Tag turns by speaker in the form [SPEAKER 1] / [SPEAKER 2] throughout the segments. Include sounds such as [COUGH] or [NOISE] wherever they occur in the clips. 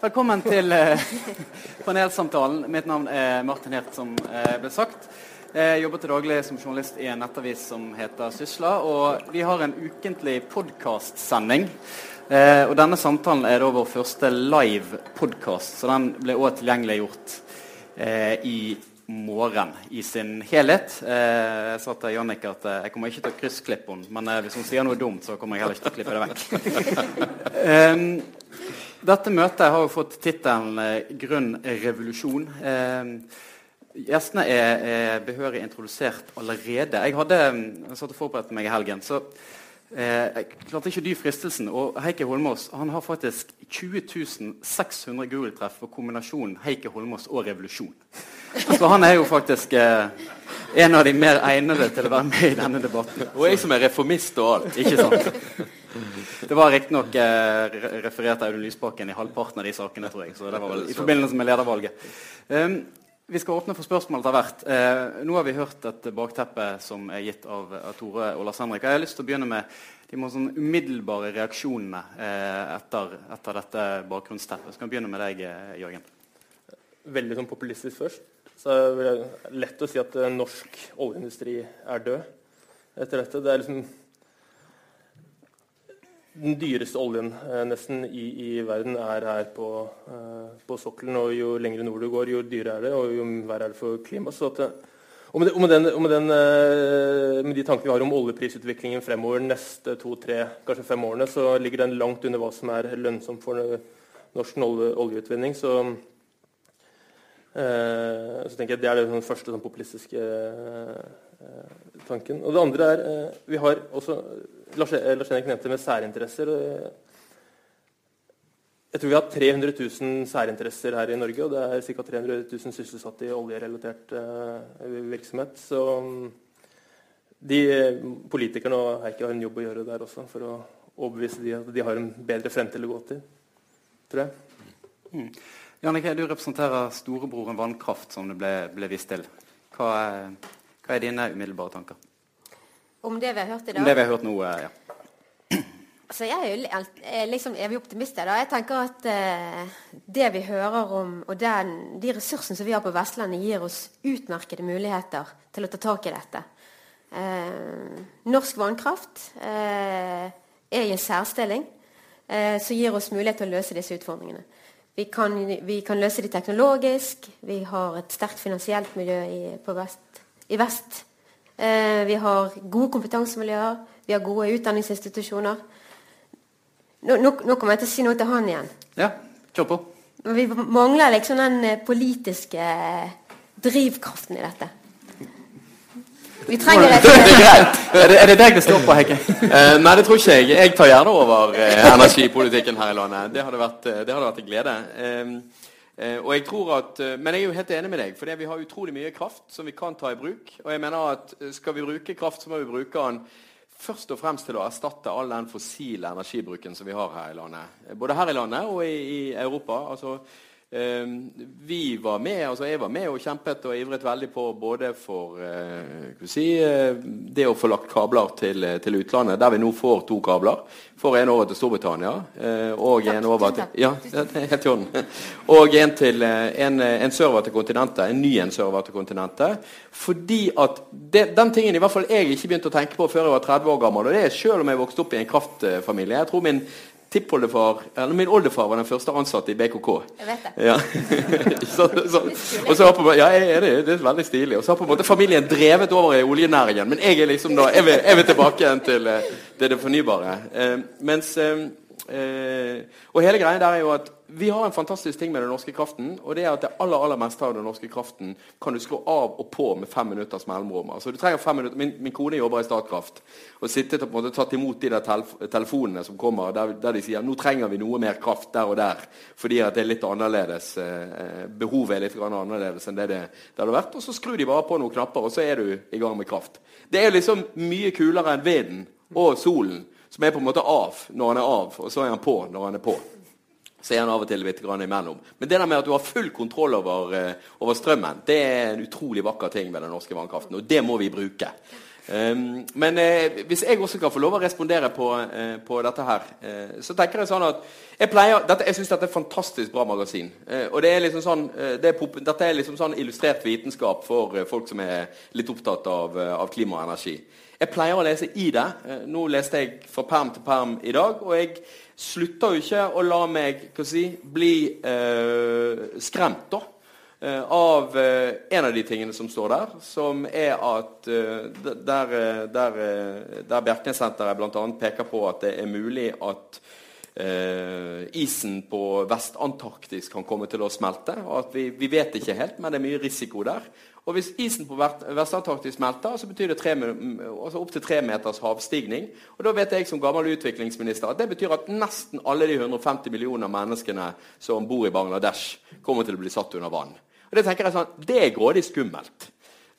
[SPEAKER 1] Velkommen til eh, [LAUGHS] panelsamtalen. Mitt navn er Martin Hirt, som eh, ble sagt. Jeg jobber til daglig som journalist i en nettavis som heter Sysla. Og vi har en ukentlig podkastsending. Eh, og denne samtalen er da vår første live podkast, så den ble òg tilgjengeliggjort eh, i morgen i sin helhet. Eh, jeg sa til Jannicke at eh, jeg kommer ikke til å kryssklippe henne, men eh, hvis hun sier noe dumt, så kommer jeg heller ikke til å klippe det vekk. um, [LAUGHS] dette møtet har jo fått tittelen eh, 'Grønn revolusjon'. Eh, gjestene er, er, behørig introdusert allerede. Jeg hadde jeg satt og forberedte meg i helgen. så Eh, jeg klarte ikke dy fristelsen. Og Heikki Holmås han har faktisk 20 600 Google-treff for kombinasjonen Heikki Holmås og revolusjon. Så han er jo faktisk eh, en av de mer egnede til å være med i denne debatten.
[SPEAKER 2] Og jeg som er reformist og alt.
[SPEAKER 1] Ikke sant? [LAUGHS] [LAUGHS] Det var riktignok eh, referert av Audun Lysbakken i halvparten av de sakene, tror jeg. Så det var vel i forbindelse med ledervalget. Um, vi skal åpne for spørsmål etter hvert. Eh, nå har vi hørt et bakteppe som er gitt av, av Tore og Lars Henrik. Jeg har lyst til å begynne med de må sånn umiddelbare reaksjonene eh, etter, etter, dette bakgrunnsteppet. Så kan vi begynne med deg, eh, Jørgen.
[SPEAKER 3] Veldig sånn populistisk først. Så er det lett å si at eh, norsk oljeindustri er død etter dette. Det er liksom den dyreste oljen eh, nesten i, i, verden er her på, eh, på, sokkelen. og Jo lengre nord du går, jo dyrere er det, og jo verre er det for klimaet. Og med, med, den, med, den, eh, med, de tankene vi har om oljeprisutviklingen fremover neste to-tre, kanskje fem årene, så ligger den langt under hva som er lønnsomt for norsk olje, oljeutvinning. Så, eh, så tenker jeg Det er den første sånn, populistiske eh, tanken. Og det andre er eh, Vi har også Lars Henrik nevnte med særinteresser. Jeg tror vi har 300 000 særinteresser her i Norge, og det er ca. 300 000 sysselsatte i oljerelatert virksomhet. Så um, de politikerne og Heikki har en jobb å gjøre der også for å overbevise de at de har en bedre fremtid å gå til, tror jeg.
[SPEAKER 1] Mm. Jannicke, du representerer storebroren Vannkraft, som det ble, ble vist til. Hva er, hva er dine umiddelbare tanker?
[SPEAKER 4] Om det vi har hørt i dag?
[SPEAKER 1] Om det vi har hørt nå, ja.
[SPEAKER 4] Altså, jeg er jo liksom evig optimist. Da. Jeg tenker at uh, det vi hører om, og den, de ressursene som vi har på Vestlandet, gir oss utmerkede muligheter til å ta tak i dette. Uh, norsk vannkraft uh, er i en særstilling som gir oss mulighet til å løse disse utfordringene. Vi kan, vi kan løse de teknologisk. Vi har et sterkt finansielt miljø i, vest, i vest Eh, vi har gode kompetansemiljøer, vi har gode utdanningsinstitusjoner. Nå, nå, nå, kommer jeg til å si noe til han igjen.
[SPEAKER 1] Ja, kjør på.
[SPEAKER 4] Vi mangler liksom den eh, politiske eh, drivkraften i dette.
[SPEAKER 1] Vi trenger et [LAUGHS] er, det, er det deg det står på, Heike?
[SPEAKER 2] uh, nei, det tror ikke jeg. Jeg tar gjerne over uh, energipolitikken her i landet. Det hadde vært, det hadde vært en glede. Uh, Eh, og jeg tror at, eh, Men jeg er jo helt enig med deg, for vi har utrolig mye kraft som vi kan ta i bruk. Og jeg mener at eh, skal vi bruke kraft, så må vi bruke den først og fremst til å erstatte all den fossile energibruken som vi har her i landet. Både her i landet og i, i Europa. altså vi var med, altså Jeg var med og kjempet og ivret veldig på både for uh, si, uh, det å få lagt kabler til, til, utlandet, der vi nå får to kabler. Får en over til Storbritannia og en over til Ja, [LAUGHS] helt i orden. Og en, til, en, en server til kontinentet. En ny en server til kontinentet. Fordi at det, Den tingen i hvert fall jeg ikke begynte å tenke på før jeg var 30 år gammel, og det er selv om jeg vokste opp i en kraftfamilie. Jeg tror min tippoldefar eller Min oldefar var den første ansatte i BKK.
[SPEAKER 4] Jeg vet det.
[SPEAKER 2] Ja. [LAUGHS] så, så, og så på, ja, jeg er det, det er veldig stilig. Og så har på en måte familien drevet over i oljenæringen. Men jeg er liksom da, jeg vil, jeg vil tilbake igjen til, eh, til det fornybare. Eh, mens eh, Eh, og hele greia der er jo at Vi har en fantastisk ting med den norske kraften. og det er at det aller aller meste av den norske kraften kan du skru av og på med fem minutters mellomrom. Altså du trenger fem minutter, Min, min kone jobber i Statkraft. og sittet og på en måte tatt imot de der telef telefonene som kommer, der, der, de sier nå trenger vi noe mer kraft der og der. Fordi at det er litt annerledes. Eh, behovet er litt annerledes enn det det, det hadde vært. Og så skrur de bare på noen knapper, og så er du i gang med kraft. Det er liksom mye kulere enn vinden og solen som er på en måte av når han er av, og så er han på når han er på. Så er han av og til litt imellom. Men det der med at du har full kontroll over, uh, over strømmen, det er en utrolig vakker ting med den norske vannkraften, og det må vi bruke. Um, men eh, hvis jeg også kan få lov å respondere på, eh, på dette her, eh, så tenker jeg sånn at jeg pleier, dette, jeg syns dette er et fantastisk bra magasin. Eh, og det er liksom sånn, eh, det er dette er liksom sånn illustrert vitenskap for eh, folk som er litt opptatt av, av klima og energi. Jeg pleier å lese i det. nå leste jeg fra perm til perm i dag, og jeg slutter jo ikke å la meg si, bli skremt. da Eh, av eh, en av de tingene som står der, som er at eh, der, der, der Bjerknessenteret bl.a. peker på at det er mulig at eh, isen på Vest-Antarktis kan komme til å smelte. og at vi, vi, vet ikke helt, men det er mye risiko der. Og Hvis isen på Vest-Antarktis smelter, så betyr det tre, altså opptil tre meters havstigning. Og Da vet jeg som gammel utviklingsminister at det betyr at nesten alle de 150 millioner menneskene som bor i Bangladesh, kommer til å bli satt under vann. Og Det tenker jeg sånn, det er grådig skummelt.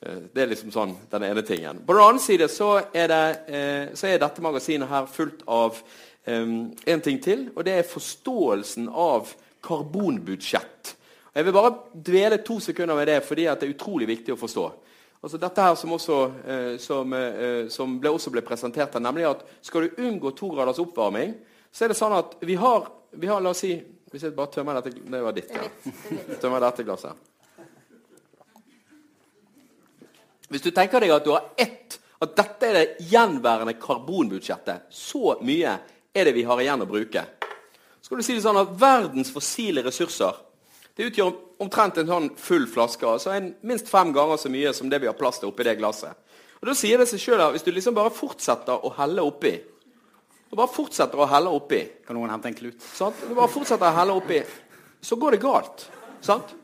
[SPEAKER 2] Eh, det er liksom sånn, den ene tingen. På den annen side så er, det, eh, så er dette magasinet her fullt av um, en ting til, og det er forståelsen av karbonbudsjett. Jeg vil bare dvele to sekunder med det, fordi det er utrolig viktig å forstå. Altså dette her som, også, eh, som, eh, som ble, også ble presentert her, nemlig at skal du unngå to graders oppvarming, så er det sånn at vi har, vi har La oss si Hvis jeg bare tømmer dette Det var ditt. Ja. Tømmer dette glasset. Hvis du tenker deg at du har ett at dette er det gjenværende karbonbudsjettet, så mye er det vi har igjen å bruke. Så skal du si det sånn at Verdens fossile ressurser det utgjør omtrent en sånn full flaske. altså en, Minst fem ganger så mye som det vi har plass til oppi det glasset. Og Da sier det seg sjøl at hvis du liksom bare fortsetter å helle oppi og bare fortsetter å helle oppi
[SPEAKER 1] Kan noen hente en klut?
[SPEAKER 2] Sant? Du bare fortsetter å helle oppi, så går det galt. Sant?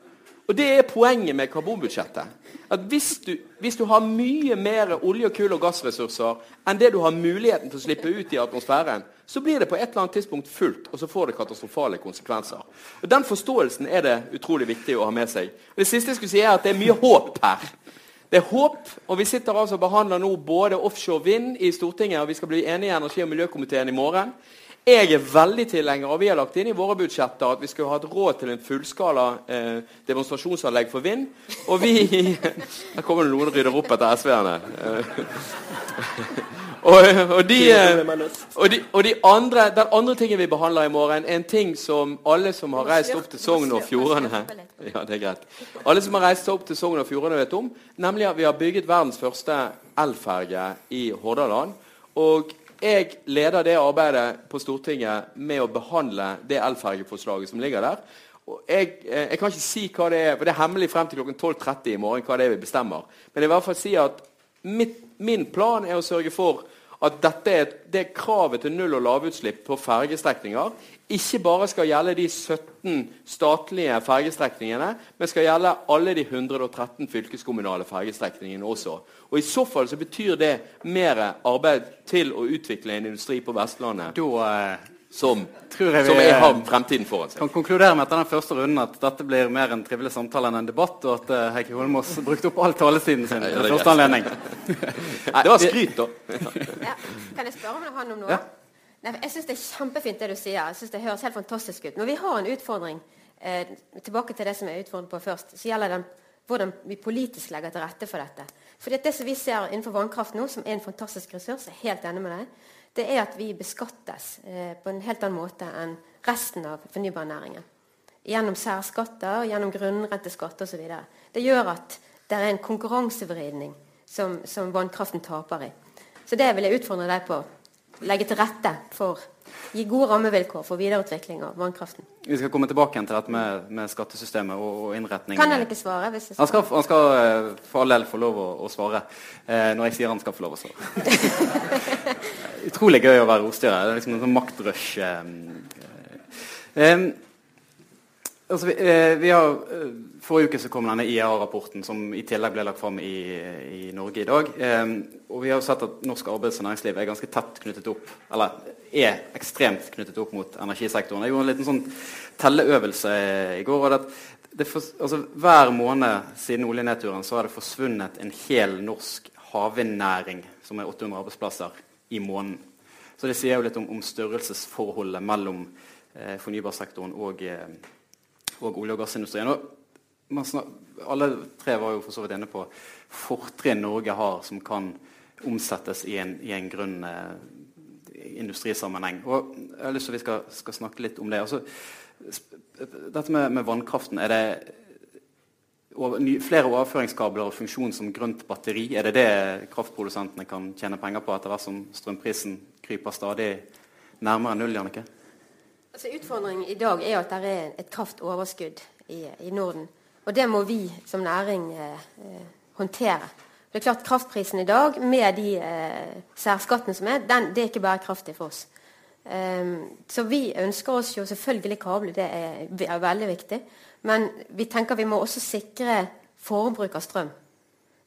[SPEAKER 2] Og Det er poenget med karbonbudsjettet at hvis du, hvis du, har mye mer olje-, kull- og gassressurser enn det du har muligheten til å slippe ut i atmosfæren, så blir det på et eller annet tidspunkt fullt, og så får det katastrofale konsekvenser. Og Den forståelsen er det utrolig viktig å ha med seg. Og Det siste jeg skulle si er at det er mye håp her. Det er håp, og Vi sitter altså og behandler nå både offshore vind i Stortinget, og vi skal bli enige i energi- og miljøkomiteen i morgen. Jeg er veldig tilhenger, og vi har lagt inn i våre budsjetter at vi skulle hatt råd til en fullskala eh, demonstrasjonsanlegg for vind. Og vi [LAUGHS] Her kommer det noen og rydder opp etter SV-ene. [LAUGHS] og, og, de, og, de, og de andre, den andre tingen vi behandler i morgen, er en ting som alle som har reist opp til Sogn og Fjordane [LAUGHS] ja, det er greit. Alle som har reist opp til Sogn og Fjordane vet om, nemlig at vi har bygget verdens første elferge i Hordaland. Og jeg leder det arbeidet på Stortinget med å behandle det elfergeforslaget som ligger der. Jeg, eh, jeg, kan ikke si hva det er, for det er hemmelig frem til klokken 12.30 i morgen hva det er vi bestemmer. Men jeg vil i hvert fall si at mitt, min plan er å sørge for at dette er, det kravet til null- og lavutslipp på fergestrekninger ikke bare skal gjelde de 17 statlige fergestrekningene, men skal gjelde alle de 113 fylkeskommunale fergestrekningene også. Og I så fall så betyr det mer arbeid til å utvikle en industri på Vestlandet
[SPEAKER 1] da, eh,
[SPEAKER 2] som, jeg som jeg har fremtiden foran seg.
[SPEAKER 1] kan konkludere med etter den første runden at dette blir mer en trivelig samtale enn en debatt, og at uh, Heikki Holmås [LAUGHS] brukte opp all taletiden sin ja, ja, første anledning. [LAUGHS]
[SPEAKER 2] det var skryt, da.
[SPEAKER 4] ja. Kan jeg spørre om han om noe? Nei, jeg syns det er kjempefint det du sier. Jeg synes Det høres helt fantastisk ut. Når vi har en utfordring, eh, tilbake til det som jeg utfordret på først, så gjelder det hvordan vi politisk legger til rette for dette. Fordi Det som vi ser innenfor vannkraft nå, som er en fantastisk ressurs, jeg er helt enig med deg, det er at vi beskattes eh, på en helt annen måte enn resten av fornybarnæringen. Gjennom særskatter, gjennom grunnrenteskatt osv. Det gjør at det er en konkurransevridning som, som vannkraften taper i. Så det vil jeg utfordre deg på legge til rette for Gi gode rammevilkår for videreutvikling av vannkraften.
[SPEAKER 1] Vi skal komme tilbake igjen til dette med, med skattesystemet og, og innretning.
[SPEAKER 4] Kan han ikke svare? hvis
[SPEAKER 1] jeg Han skal, han skal uh, for all del få lov å, å svare eh, når jeg sier han skal få lov å svare. [LAUGHS] Utrolig gøy å være ordstyrer. Det er liksom en sånn maktrush. Um, altså, vi, vi, har Forrige uke så kom denne IA-rapporten, som i tillegg ble lagt fram i, i Norge i dag. Eh, og vi har sett at norsk arbeids- og næringsliv er ganske tett knyttet opp eller er ekstremt knyttet opp mot energisektoren. Jeg gjorde en liten sånn telleøvelse i går. og det, det for, altså, Hver måned siden oljenedturen så har det forsvunnet en hel norsk havvindnæring, som er 800 arbeidsplasser, i måneden. Så det sier jo litt om, om størrelsesforholdet mellom eh, fornybarsektoren og, eh, og olje- og gassindustrien. Og snak, alle tre var jo for så vidt inne på fortrinn Norge har som kan omsettes i en, i en grunn eh, industrisammenheng. Og jeg har lyst til at vi skal, skal snakke litt om det. Altså, dette med, med, vannkraften, er det flere overføringskabler og funksjon som grønt batteri? Er det det kraftprodusentene kan tjene penger på etter hvert som strømprisen kryper stadig nærmere null? Jannicke?
[SPEAKER 4] Altså, utfordringen i dag er at det er et kraftoverskudd i, i Norden. Og det må vi som næring eh, håndtere. Det er klart Kraftprisen i dag, med de eh, særskattene som er, den, det er ikke bærekraftig for oss. Um, så vi ønsker oss jo selvfølgelig kabler, det er, er, veldig viktig. Men vi tenker vi må også sikre forbruk av strøm.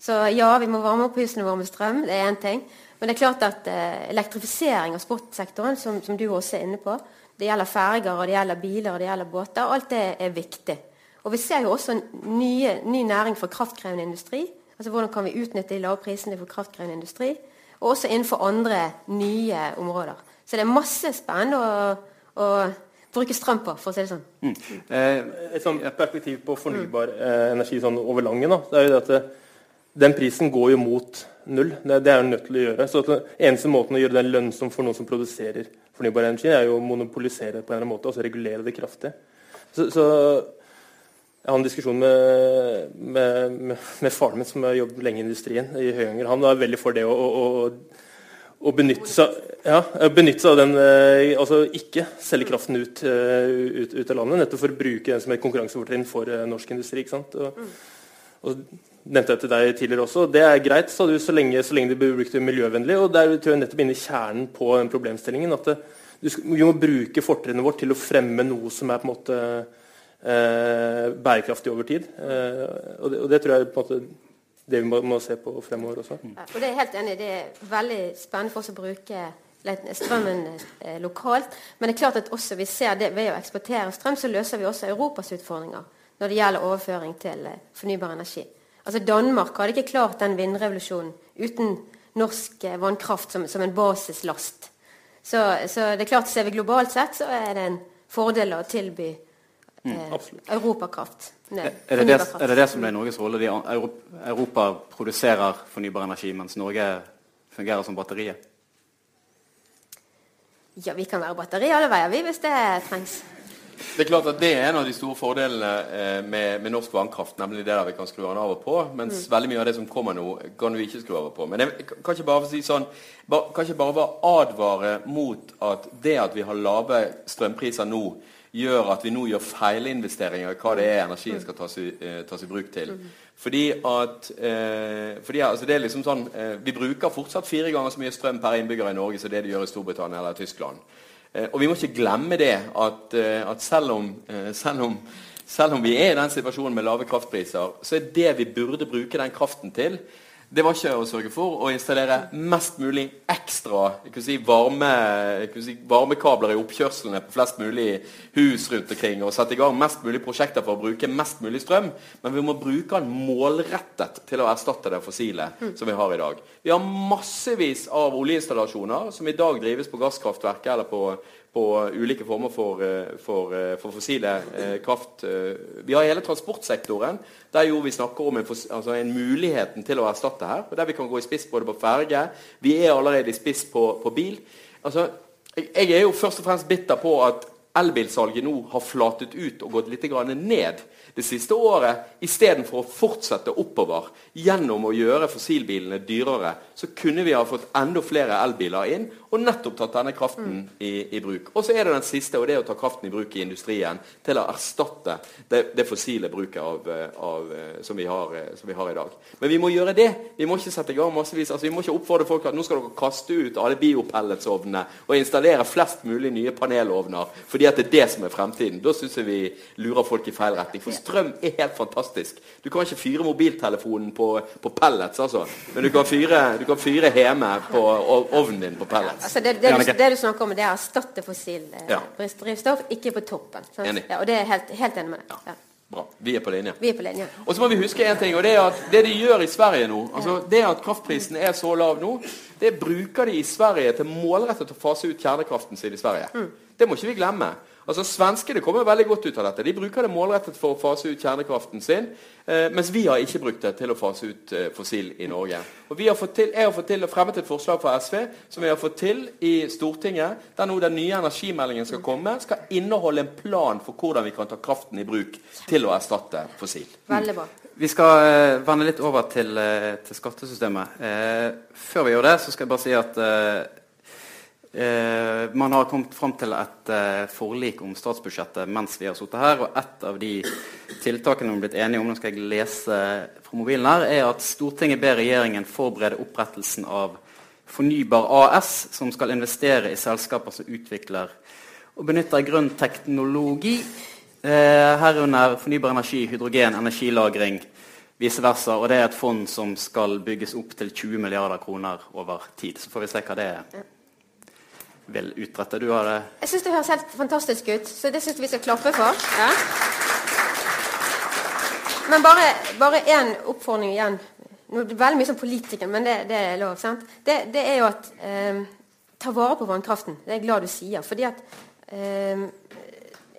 [SPEAKER 4] Så ja, vi må varme opp husene våre med strøm, det er én ting. Men det er klart at eh, elektrifisering av sportssektoren, som, som, du også er inne på, det gjelder ferger, og det gjelder biler og det gjelder båter, alt det er viktig. Og vi ser jo også nye, ny næring for kraftkrevende industri Altså Hvordan kan vi utnytte de lave prisene for kraftkrevende industri? Og også innenfor andre nye områder. Så det er masse spennende å, å bruke strøm på, for å si det sånn. Mm.
[SPEAKER 3] Eh, et sånt perspektiv på fornybar eh, energi sånn over langen, da, det er jo at det, eh, den prisen går jo mot null. Det, det er jo nødt til å gjøre. Så at den eneste måten å gjøre den lønnsom for noen som produserer fornybar energi, er jo å monopolisere det på en eller annen måte, altså regulere det kraftig. Så, så jeg har en diskusjon med, med, med, med faren min, som har jobbet lenge i industrien i Høyanger. Han var veldig for det å, å, å benytte, seg, ja, benytte, seg, av den eh, Altså ikke selge kraften ut, eh, ut, ut, av landet, nettopp for å bruke den som et konkurransefortrinn for uh, norsk industri. ikke sant? Og, og nevnte jeg til deg tidligere også. Det er greit så, du, så, lenge, så lenge du blir brukt miljøvennlig. og Der tror jeg nettopp inne i kjernen på den problemstillingen. at det, du, vi må bruke fortrinnet vårt til å fremme noe som er på en måte eh, bærekraftig over tid. Eh, og, det, og, det, tror jeg på en måte det vi må, se på fremover også.
[SPEAKER 4] Ja, og det er helt enig. Det er veldig spennende for oss å bruke strømmen eh, lokalt. Men det er klart at også vi ser det ved å eksportere strøm, så løser vi også Europas utfordringer når det gjelder overføring til eh, fornybar energi. Altså Danmark hadde ikke klart den vindrevolusjonen uten norsk eh, vannkraft som, som, en basislast. Så, så det er klart, ser vi globalt sett, så er det en fordel å tilby Mm, eh, Europakraft.
[SPEAKER 1] Er, er, det det, er, det det, som er Norges rolle? De, Europa produserer fornybar energi, mens Norge fungerer som batteriet?
[SPEAKER 4] Ja, vi kan være batteri alle veier, vi, hvis det trengs.
[SPEAKER 2] Det er klart at det er en av de store fordelene eh, med, med, norsk vannkraft, nemlig det der vi kan skru den av og på, mens mm. veldig mye av det som kommer nå, kan vi ikke skru av og på. Men jeg kan ikke bare si sånn, bare, kan ikke bare advare mot at det at vi har lave strømpriser nå, gjør at vi nå gjør feilinvesteringer i hva det er energien skal tas i, eh, tas i bruk til. Fordi at eh, fordi, altså det er liksom sånn, eh, Vi bruker fortsatt fire ganger så mye strøm per innbygger i Norge som det de gjør i Storbritannia eller Tyskland. Eh, og vi må ikke glemme det at, eh, at selv, om, eh, selv, om, selv om vi er i den situasjonen med lave kraftpriser, så er det vi burde bruke den kraften til, det var ikke å sørge for å installere mest mulig ekstra si, varme, varmekabler i oppkjørslene på flest mulig hus rundt omkring og sette i gang mest mulig prosjekter for å bruke mest mulig strøm. Men vi må bruke den målrettet til å erstatte det fossile som vi har i dag. Vi har massevis av oljeinstallasjoner som i dag drives på gasskraftverket eller på, på ulike former for, eh, for, eh, for fossile eh, kraft. Vi har hele transportsektoren, der jo vi snakker om en, altså en muligheten til å erstatte her. og Der vi kan gå i spiss både på ferge. Vi er allerede i spiss på, på bil. Altså, jeg, er jo først og fremst bitter på at elbilsalget nå har flatet ut og gått litt ned det siste året, istedenfor å fortsette oppover gjennom å gjøre fossilbilene dyrere, så kunne vi ha fått enda flere elbiler inn og nettopp tatt denne kraften mm. i, i, bruk. Og så er det den siste, og det er å ta kraften i bruk i industrien til å erstatte det, det fossile bruket av, av, som, vi har, som, vi har, i dag. Men vi må gjøre det. Vi må ikke sette i gang massevis. Altså, vi må ikke oppfordre folk at nå skal dere kaste ut alle biopelletsovnene og installere flest mulig nye panelovner fordi at det er det som er fremtiden. Da syns jeg vi lurer folk i feil retning. For strøm er helt fantastisk. Du kan ikke fyre mobiltelefonen på, på pellets, altså. Men du kan fyre, du kan fyre hjemme på ovnen din på pellets.
[SPEAKER 4] Altså det, det, du, det, du, snakker om, det er å erstatte fossil eh, drivstoff, ikke på toppen. Ja, og det er helt, helt enig med deg. Ja.
[SPEAKER 2] Bra. Vi er på linje.
[SPEAKER 4] Vi er på linje.
[SPEAKER 2] Og så må vi huske en ting, og det er at det de gjør i Sverige nå altså Det at kraftprisen er så lav nå, det bruker de i Sverige til målrettet å fase ut kjernekraften sin i Sverige. Mm. Det må ikke vi glemme. Altså Svenskene kommer veldig godt ut av dette. De bruker det målrettet for å fase ut kjernekraften sin. Eh, mens vi har ikke brukt det til å fase ut eh, fossil i Norge. Og vi har fått til, Jeg har fått til fremmet et forslag fra SV som vi har fått til i Stortinget, der nå den nye energimeldingen skal komme, skal inneholde en plan for hvordan vi kan ta kraften i bruk til å erstatte fossil.
[SPEAKER 4] Veldig bra.
[SPEAKER 1] Vi skal eh, vende litt over til, eh, til skattesystemet. Eh, før vi gjør det, så skal jeg bare si at eh, man har kommet fram til et eh, forlik om statsbudsjettet mens vi har sittet her. og Et av de tiltakene vi har blitt enige om nå skal jeg lese fra mobilen her, er at Stortinget ber regjeringen forberede opprettelsen av Fornybar AS, som skal investere i selskaper som utvikler og benytter grønn teknologi, eh, herunder fornybar energi, hydrogen, energilagring, vice versa. Og det er et fond som skal bygges opp til 20 milliarder kroner over tid. Så får vi se hva det er vil utretta. Du har det
[SPEAKER 4] Jeg syns det høres helt fantastisk ut, så det syns vi skal klappe for. Ja. Men bare én oppfordring igjen. Nå er veldig mye som politiker, men det, det er lov. sant? Det, det er jo at eh, Ta vare på vannkraften. Det er jeg glad du sier. fordi at eh,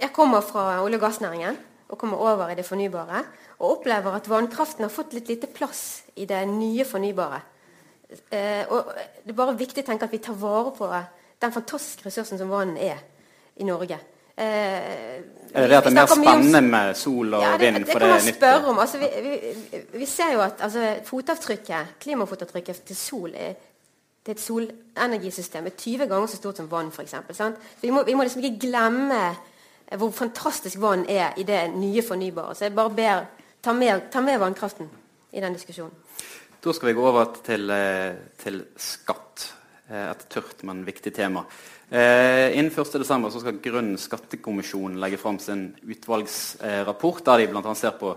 [SPEAKER 4] Jeg kommer fra olje- og gassnæringen og kommer over i det fornybare. Og opplever at vannkraften har fått litt lite plass i det nye fornybare. Eh, og Det er bare viktig å tenke at vi tar vare på den fantastiske ressursen som vann er i Norge. Eh,
[SPEAKER 1] er det det at det er mer spennende med sol og
[SPEAKER 4] ja, det,
[SPEAKER 1] vind?
[SPEAKER 4] Det, det kan man spørre om. Altså, vi, vi, vi, ser jo at altså, fotavtrykket, klimafotavtrykket til sol er, det er et solenergisystem er 20 ganger så stort som vann, f.eks. Vi, må, vi må liksom ikke glemme hvor fantastisk vann er i det nye fornybare. Så jeg bare ber ta med, ta med vannkraften i den diskusjonen.
[SPEAKER 1] Da skal vi gå over til, eh, til skatt. Eh, et tørt, men viktig tema. Eh, innen 1.12. skal Grønn skattekommisjon legge fram sin utvalgsrapport, der de bl.a. ser på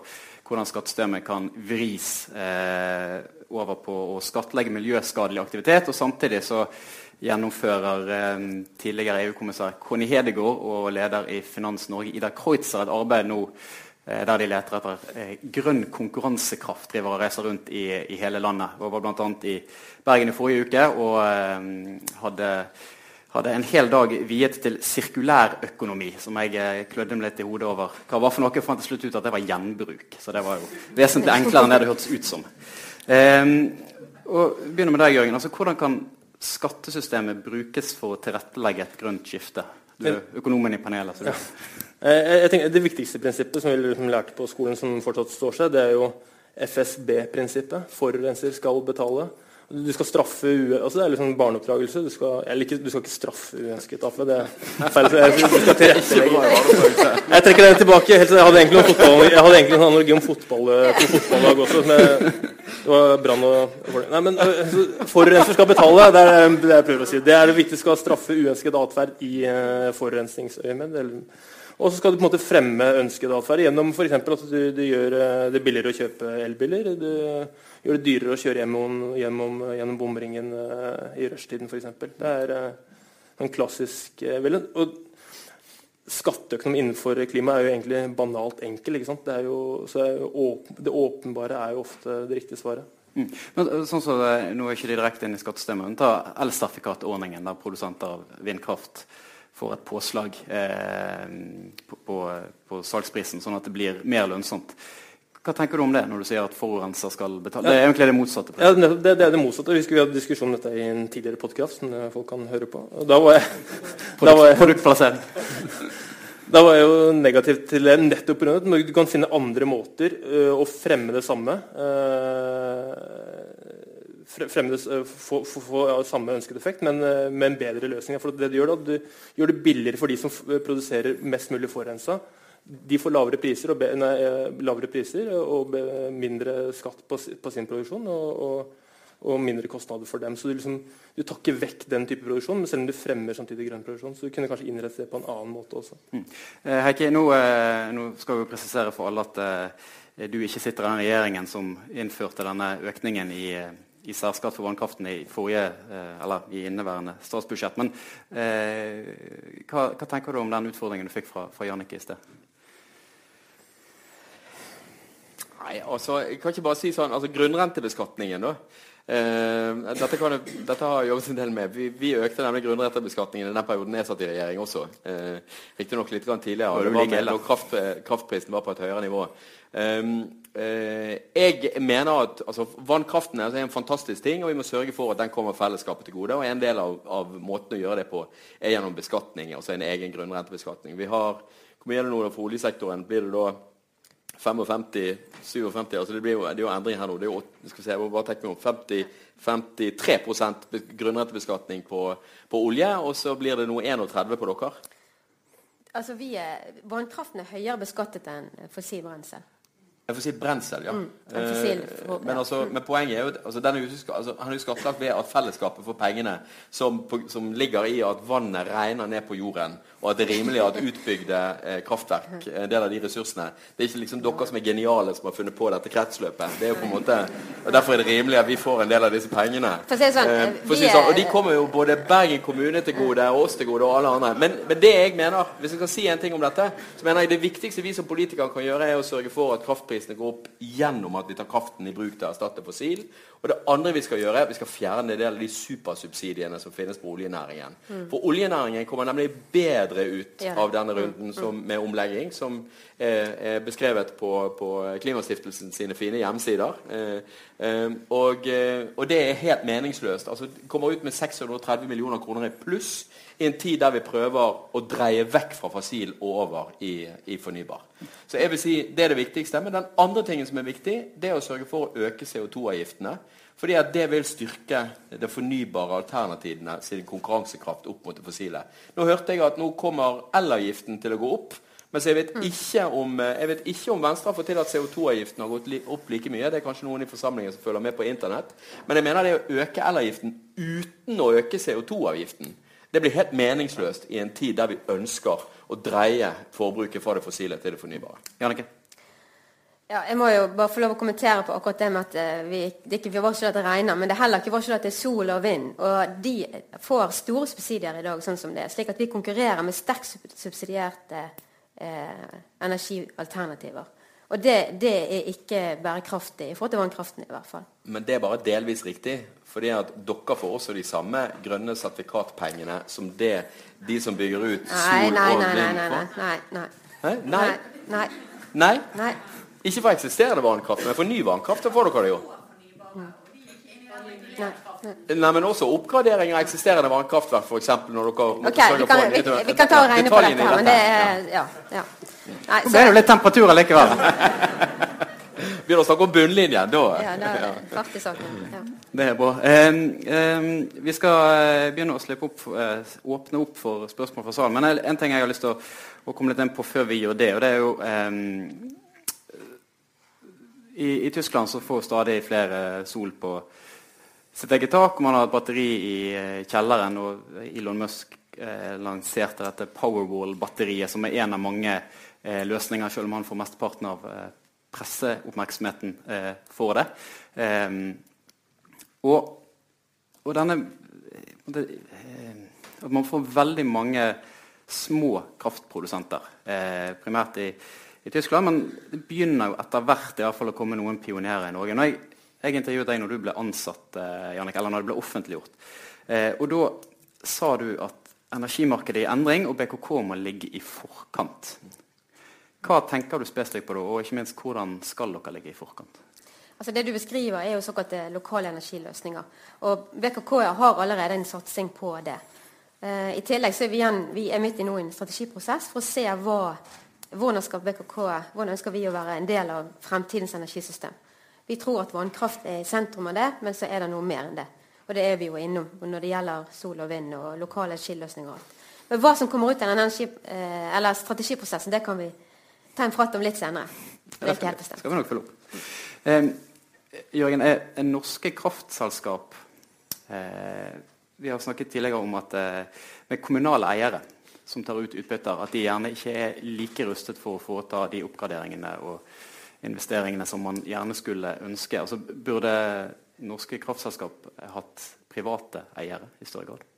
[SPEAKER 1] hvordan skattesystemet kan vris eh, over på å skattlegge miljøskadelig aktivitet. og Samtidig så gjennomfører eh, tidligere EU-kommissær Conny Hedegaard og leder i Finans Norge Ida Kreutzer et arbeid nå der de leter etter eh, grønn konkurransekraft. driver og reiser rundt i, i hele landet. Jeg var bl.a. i Bergen i forrige uke og eh, hadde, hadde, en hel dag viet til sirkulærøkonomi, som jeg eh, klødde meg litt i hodet over. Hva var for noe? fant til slutt ut at det var gjenbruk. Så det var jo vesentlig enklere enn det det hørtes ut som. Um, og begynner med deg, Jørgen. Altså, hvordan kan skattesystemet brukes for å tilrettelegge et grønt skifte? Du er økonomen i panelet. så du... Ja.
[SPEAKER 3] Eh, jeg tenker Det viktigste prinsippet som vi liksom lærte på skolen, som fortsatt står seg, det er jo FSB-prinsippet. Forurenser skal betale. Du skal straffe altså Det er liksom barneoppdragelse. Du skal, ikke, du skal ikke straffe uønsket atferd. Det er feil. Du skal tilrettelegge. Jeg trekker den tilbake. Jeg hadde egentlig, fotball, jeg hadde egentlig en analogi om fotball, på fotballag også. Med, det var brann og Nei, men altså, Forurenser skal betale. Det er det jeg prøver å si. Det er det viktige. Skal straffe uønsket atferd i uh, forurensningsøyemed. Og så skal du på en måte fremme ønsket atferd gjennom f.eks. at du, du, gjør eh, det billigere å kjøpe elbiler. Du gjør det dyrere å kjøre gjennom, gjennom, gjennom bomringen uh, i rushtiden f.eks. Det er uh, en klassisk uh, vel, og Skatteøkonomi innenfor klima er jo egentlig banalt enkel. ikke sant? Det, er jo, så er jo åpen, det åpenbare er jo ofte det riktige svaret. Mm.
[SPEAKER 1] Men, sånn så, nå er ikke de direkte inn i skattesystemet, men ta elsertifikatordningen, der produsenter av vindkraft får et påslag eh, på, på, på, salgsprisen, sånn at det blir mer lønnsomt. Hva tenker du om det, når du sier at forurenser skal betale? Det er egentlig det motsatte.
[SPEAKER 3] Ja, det, det, er det motsatte. Vi skulle hatt diskusjon om dette i en tidligere podkast som folk kan høre på. Da var jeg,
[SPEAKER 1] da var jeg Produktplassering. [LAUGHS]
[SPEAKER 3] Da var jeg jo negativ til det nettopp pga. at du kan finne andre måter uh, å fremme det samme. Uh, fremme det, få, få, få ja, samme ønsket effekt, men uh, med en bedre løsning. For det du gjør, da, du gjør det billigere for de som produserer mest mulig forurensa. De får lavere priser og, be, nei, lavere priser og be, mindre skatt på, på, sin produksjon. og, og og mindre kostnader for dem. Så du, liksom, du tar ikke vekk den type produksjon, men selv om du fremmer samtidig grønn produksjon. Så du kunne kanskje innrette det på en annen måte også. Mm.
[SPEAKER 1] Eh, Heikki, nå, eh, nå, skal vi presisere for alle at eh, du ikke sitter i den regjeringen som innførte denne økningen i eh, i særskatt for vannkraften i, forrige, eh, i inneværende statsbudsjett. Men eh, hva, hva, tenker du om den utfordringen du fikk fra, fra Jannicke i sted?
[SPEAKER 2] Nei, altså, jeg kan ikke bare si sånn, altså Grunnrentebeskatningen, da. Eh, dette, kan, dette, har jeg jobbet en del med. Vi, vi økte nemlig grunnrenterbeskatningen i den perioden jeg satt i regjering også. Eh, Riktignok litt grann tidligere. Det var med, kraft, kraftprisen var på et høyere nivå. Um, uh, jeg mener at altså, Vannkraften er en fantastisk ting, og vi må sørge for at den kommer fellesskapet til gode. og En del av, av måten å gjøre det på er gjennom beskatning, altså en egen grunnrentebeskatning. Vi har, Hvor mye er det nå for oljesektoren? Blir det da 55-57 altså det, blir jo, det er jo endring her nå. det er jo, skal vi se, bare tenke meg om, 50, 53% grunnrentebeskatning på, på, olje, og så blir det nå 31 på dere?
[SPEAKER 4] Altså, vi er, Vannkraften er høyere beskattet enn fossil brensel.
[SPEAKER 2] Jeg får si brensel, ja. Mm, eh, men, altså, men, poenget er jo altså, denne altså, Han er jo skattlagt ved at fellesskapet får pengene som, som, ligger i at vannet regner ned på jorden, og at det er rimelig at utbygde eh, kraftverk en del av de ressursene Det er ikke liksom dere som er geniale som har funnet på dette kretsløpet. Det er jo på en måte, og Derfor er det rimelig at vi får en del av disse pengene.
[SPEAKER 4] For å si sånn, eh,
[SPEAKER 2] si sånn, og de kommer jo både Bergen kommune til gode og oss til gode og alle andre. Men, men det jeg mener, hvis jeg skal si en ting om dette, så mener jeg det viktigste vi som politikere kan gjøre, er å sørge for at kraftpris kraftprisene går opp gjennom at vi tar kraften i bruk til å erstatte fossil. Og det andre vi skal gjøre, er at vi skal fjerne en del av de supersubsidiene som finnes på oljenæringen. Mm. For oljenæringen kommer nemlig bedre ut ja. av denne runden som, med omlegging, som er, er beskrevet på, på Klimastiftelsen sine fine hjemsider. Eh, eh, og, eh, og, det er helt meningsløst. Altså, kommer ut med 630 millioner kroner i pluss i en tid der vi prøver å dreie vekk fra fossil og over i, i, fornybar. Så jeg vil si Det er det viktigste. Men den andre tingen som er viktig, det er å sørge for å øke CO2-avgiftene. Fordi at det vil styrke de fornybare alternativene sin konkurransekraft opp mot det fossile. Nå hørte jeg at nå kommer elavgiften til å gå opp. Men jeg vet, ikke om, jeg vet ikke om Venstre har fått til at CO2-avgiften har gått opp like mye. Det er kanskje noen i forsamlingen som følger med på Internett. Men jeg mener det å øke elavgiften uten å øke CO2-avgiften det blir helt meningsløst i en tid der vi ønsker å dreie forbruket fra det fossile til det fornybare. Jannicke?
[SPEAKER 4] Ja, jeg må jo bare få lov å kommentere på akkurat det med at eh, vi, det ikke var ikke at det regner, men det er heller ikke var ikke at det er sol og vind. Og de får store subsidier i dag, sånn som det er. Slik at vi konkurrerer med sterkt subsidierte eh, energialternativer. Og det, det, er ikke bærekraftig i forhold til vannkraften i hvert fall.
[SPEAKER 2] Men det er bare delvis riktig. Fordi at dere får også de samme grønne sertifikatpengene som det de som bygger ut sol
[SPEAKER 4] nei,
[SPEAKER 2] og
[SPEAKER 4] vind får? Nei, nei, nei.
[SPEAKER 2] Nei? Nei. nei. nei. nei. Ikke for eksisterende vannkraft, men for ny vannkraft så får dere det jo. Nei, nei. men også oppgradering av eksisterende vannkraftverk, f.eks. når dere
[SPEAKER 4] okay, vi kan, vi, vi, kan ta og regne på dette, her, men det er ja, ja.
[SPEAKER 1] Nei, så, det er jo litt temperatur likevel. [LAUGHS]
[SPEAKER 2] Begynner å snakke om bunnlinjen, da.
[SPEAKER 4] Ja, det er [LAUGHS] faktisk saken. Ja.
[SPEAKER 1] Det er bra. Um, um, vi skal eh, begynne å opp, uh, åpne opp for spørsmål fra salen. Men en ting jeg har lyst til å, å komme litt inn på før vi gjør det, og det er jo i, i, Tyskland så får stadig flere sol på sitt eget tak. Man har et batteri i eh, kjelleren, og Elon Musk eh, lanserte dette Powerwall-batteriet, som er en av mange løsninger, selv om han får mesteparten av presseoppmerksomheten eh, for det. Eh, og, og, denne det, eh, At man får veldig mange små kraftprodusenter, eh, primært i, i, Tyskland. Men det begynner jo etter hvert i hvert fall å komme noen pionerer i Norge. Når jeg, jeg intervjuet deg når du ble ansatt, eh, Jannik, eller når det ble offentliggjort. Og da sa du at energimarkedet er i endring, og BKK må ligge i forkant. Hva tenker du spesifikt på da, og ikke minst hvordan skal dere ligge i forkant?
[SPEAKER 4] Altså Det du beskriver, er jo såkalte lokale energiløsninger. Og BKK har allerede en satsing på det. Eh, I tillegg så er vi, igjen, vi er midt i en strategiprosess for å se hva, hvordan, skal BKK, hvordan ønsker vi å være en del av fremtidens energisystem. Vi tror at vannkraft er i sentrum av det, men så er det noe mer enn det. Og det er vi jo innom når det gjelder sol og vind og lokale energiløsninger. Men hva som kommer ut av den energi, uh, strategiprosessen, det kan vi ta en prat om litt senere.
[SPEAKER 1] Det skal, skal vi nok følge opp. Eh, Jørgen, er, er norske kraftselskap eh, Vi har snakket tidligere om at eh, med kommunale eiere som tar ut utbytter, at de gjerne ikke er like rustet for å foreta de oppgraderingene og investeringene som man gjerne skulle ønske. Altså, burde norske kraftselskap hatt private eiere i større grad?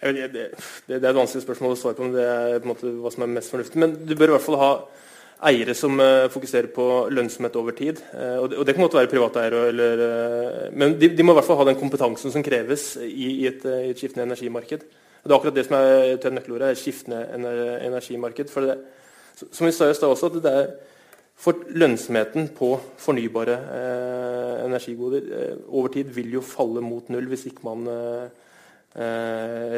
[SPEAKER 3] Det, er et vanskelig spørsmål å svare på, men det er på en måte hva som er mest fornuftig. Men du bør i hvert fall ha eiere som uh, fokuserer på lønnsomhet over tid. Uh, og, det, kan godt være private eiere, uh, men de, må i hvert fall ha den kompetansen som kreves i, et, skiftende energimarked. Det er akkurat det som er til nøkkelordet, et skiftende energimarked. For det, som vi sa i også, at det er for lønnsomheten på fornybare energigoder over tid vil jo falle mot null hvis ikke man Eh,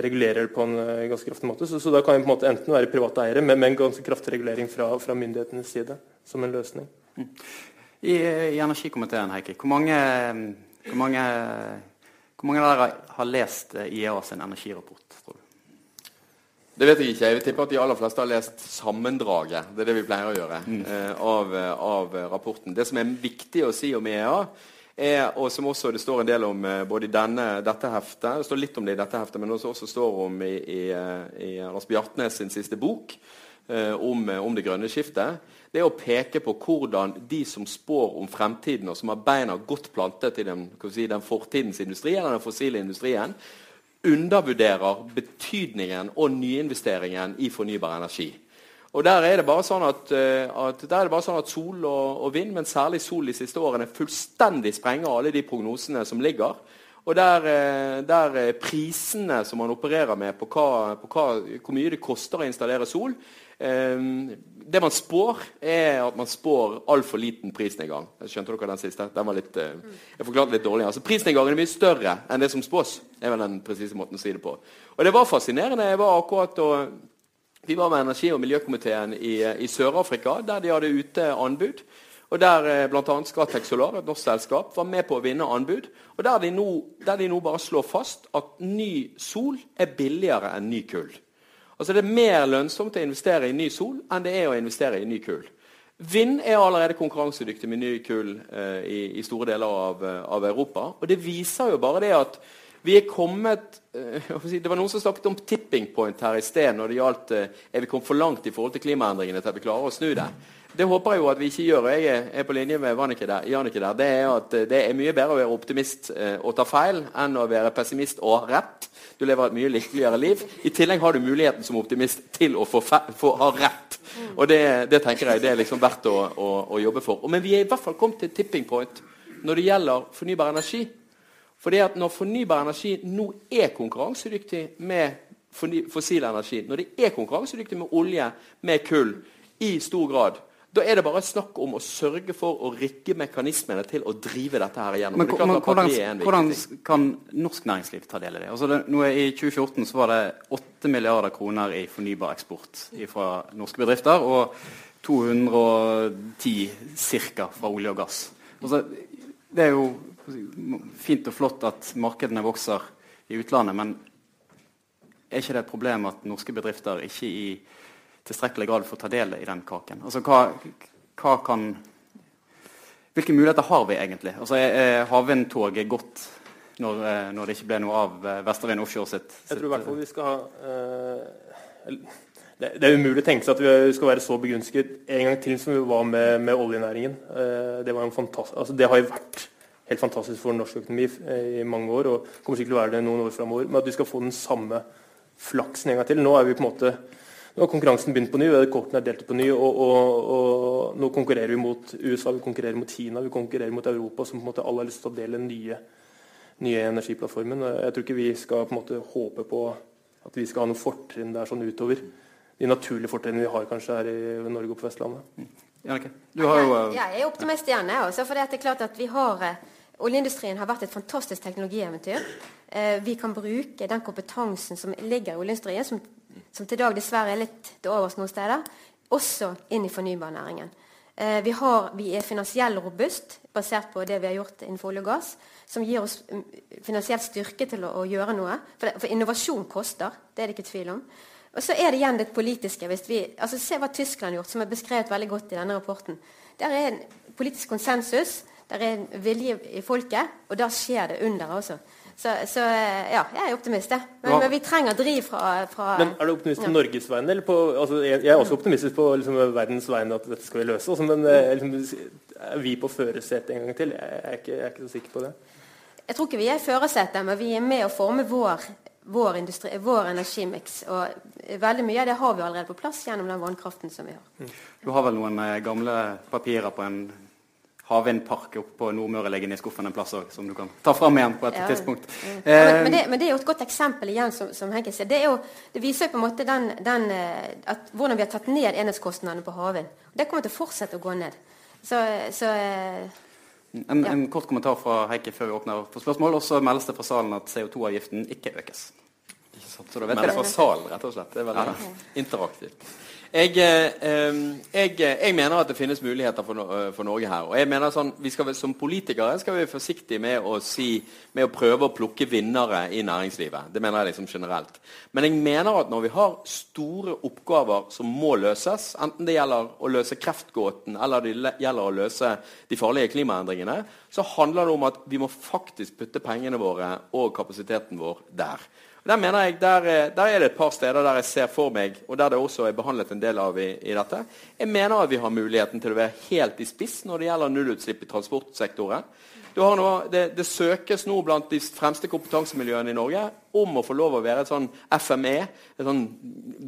[SPEAKER 3] regulerer det på en eh, ganske kraftig måte. Så, så da kan vi på en måte enten være private eiere, men med en ganske kraftig regulering fra, fra myndighetenes side som en løsning. Mm.
[SPEAKER 1] I, I, energikomiteen, Heikki, hvor mange, hvor mange, hvor mange av dere har lest IEA sin energirapport? tror du?
[SPEAKER 2] Det vet jeg ikke. Jeg vil tippe at de aller fleste har lest sammendraget. Det er det vi pleier å gjøre mm. eh, av, av, rapporten. Det som er viktig å si om IEA, er, og som også det står en del om eh, både i denne, dette heftet, det står litt om det i dette heftet, men også, også står om i, i, eh, i Lars Bjartnes sin siste bok eh, om, eh, om, det grønne skiftet, det er å peke på hvordan de som spår om fremtiden, og som har beina godt plantet i den, si, den fortidens industri, eller den fossile industrien, undervurderer betydningen og nyinvesteringen i fornybar energi. Og Der er det bare sånn at, eh, at, bare sånn at sol og, og, vind, men særlig sol de siste årene, fullstendig sprenger alle de prognosene som ligger. Og der, eh, der eh, prisene som man opererer med på, hva, på hva, hvor mye det koster å installere sol Det man spår, er at man spår altfor liten prisnedgang. Skjønte dere den siste? Den var litt, jeg forklarte litt dårlig. Altså, prisnedgangen er mye større enn det som spås. er vel den presise måten å si det på. Og det var fascinerende. Jeg var akkurat og vi var med energi- og miljøkomiteen i, i Sør-Afrika, der de hadde ute anbud. Og Der eh, bl.a. Scatec Solar, et norsk selskap, var med på å vinne anbud. Og der de, nå, der de nå bare slår fast at ny sol er billigere enn ny kull. Altså Det er mer lønnsomt å investere i ny sol enn det er å investere i ny kull. Vind er allerede konkurransedyktig med ny kull eh, i, i, store deler av, eh, av, Europa. Og det viser jo bare det at vi er kommet uh, Det var noen som snakket om tipping point her i sted når det gjaldt uh, er vi kommet for langt i forhold til klimaendringene til at vi klarer å snu det. Det håper jeg jo at vi ikke gjør. Jeg er på linje med Jannicke der. Det er at uh, det er mye bedre å være optimist og ta feil enn å være pessimist og rett. Du lever et mye lykkeligere liv. I tillegg har du muligheten som optimist til å få, få ha rett. Og det, det, tenker jeg det er liksom verdt å, å, å jobbe for. Men vi er i hvert fall kommet til tipping point når det gjelder fornybar energi. Fordi at Når fornybar energi nå er konkurransedyktig med fossil energi, når det er konkurransedyktig med olje, med kull, i stor grad, da er det bare snakk om å sørge for å rigge mekanismene til å drive dette her igjennom.
[SPEAKER 1] Men, men hvordan, hvordan, kan norsk næringsliv ta del i det? Altså det nå I 2014 så var det 8 milliarder kroner i fornybar eksport fra norske bedrifter, og 210 ca. fra olje og gass. Altså, det er jo fint og flott at markedene vokser i utlandet, men er ikke det et problem at norske bedrifter ikke i tilstrekkelig grad får ta del i den kaken? Altså, hva, hva kan, hvilke muligheter har vi egentlig? Altså, er havvindtoget godt når, eh, når, det ikke ble noe av eh, Vestervind Offshore sitt, sitt
[SPEAKER 3] Jeg tror i hvert fall vi skal ha uh, det, det, er umulig å tenke seg at vi skal være så begunstiget en gang til som vi var med, med oljenæringen. Det, var en altså, det har jo vært helt fantastisk for norsk økonomi eh, i mange år, og kommer sikkert til å være det noen år framover. Men at vi skal få den samme flaksen en gang til. Nå er vi på en måte nå har konkurransen begynt på ny, kortene er delt på ny, og, og, og, nå konkurrerer vi mot USA, vi konkurrerer mot Kina, vi konkurrerer mot Europa, som på en måte alle har lyst til å dele den nye, nye energiplattformen. Jeg tror ikke vi skal på en måte håpe på at vi skal ha noen fortrinn der sånn utover. De naturlige fortrinnene vi har kanskje her i Norge og på Vestlandet.
[SPEAKER 1] Jannicke, du har jo
[SPEAKER 4] uh... Jeg er optimist gjerne, jeg også. For det er klart at vi har uh, Oljeindustrien har vært et fantastisk teknologieventyr. Eh, vi kan bruke den kompetansen som ligger i oljeindustrien, som, som til dag dessverre er litt til overs noen steder, også inn i fornybarnæringen. Eh, vi, har, vi, er finansiell robust, basert på det vi har gjort innenfor olje og gass, som gir oss mm, finansiell styrke til å, å gjøre noe. For, det, for, innovasjon koster, det er det ikke tvil om. Og så er det igjen det politiske. Vi, altså Se hva Tyskland har gjort, som er beskrevet veldig godt i denne rapporten. Der er en politisk konsensus det er en vilje i folket, og da skjer det under også. Så, så ja, jeg er optimist, Men, Men, men, vi trenger driv fra, fra
[SPEAKER 3] Men Er du optimist på ja. Norges vegne? Eller på, altså, jeg, er også optimistisk på liksom, verdens vegne at dette skal vi løse. Også, men eh, liksom, er vi på førersetet en gang til? Jeg er, ikke, jeg er, ikke, så sikker på det.
[SPEAKER 4] Jeg tror ikke vi er i førersetet, men vi er med å forme vår vår, industri, vår energimiks. Og veldig mye av det har vi allerede på plass gjennom den vannkraften som vi har.
[SPEAKER 1] Du har vel noen eh, gamle papirer på en havvindpark oppe på Nordmøre liggende i skuffen en plass òg, som du kan ta fram igjen på et
[SPEAKER 4] Ja.
[SPEAKER 1] tidspunkt.
[SPEAKER 4] Ja, men,
[SPEAKER 1] Eh,
[SPEAKER 4] men, det, men det er jo et godt eksempel igjen, som, som Henke sier. Det, er jo, det viser jo på en måte den, den, eh, at, hvordan vi har tatt ned enhetskostnadene på havvind. Det kommer til å fortsette å gå ned. Så, så eh,
[SPEAKER 1] en,
[SPEAKER 4] ja.
[SPEAKER 1] en kort kommentar fra Heikki før vi åpner for spørsmål. Og så meldes det fra salen at CO2-avgiften ikke økes.
[SPEAKER 2] Så da vet Men det fra salen, rett og slett. Det er veldig interaktivt. Jeg, eh, eh, jeg, jeg mener at det finnes muligheter for, for Norge her. Og jeg mener sånn, vi skal, Som politikere skal vi være forsiktige med å, si, med å prøve å plukke vinnere i næringslivet. Det mener jeg liksom generelt. Men jeg mener at når vi har store oppgaver som må løses, enten det gjelder å løse kreftgåten eller det gjelder å løse de farlige klimaendringene, så handler det om at vi må faktisk putte pengene våre og kapasiteten vår der. Der mener jeg, der, er- der er det et par steder der jeg ser for meg, og der det også er behandlet en del av i, i dette. Jeg mener at vi har muligheten til å være helt i spiss når det gjelder nullutslipp i transportsektoren. Nå, det, det søkes nå blant de fremste kompetansemiljøene i Norge om å få lov å være et sånn FME, et sånn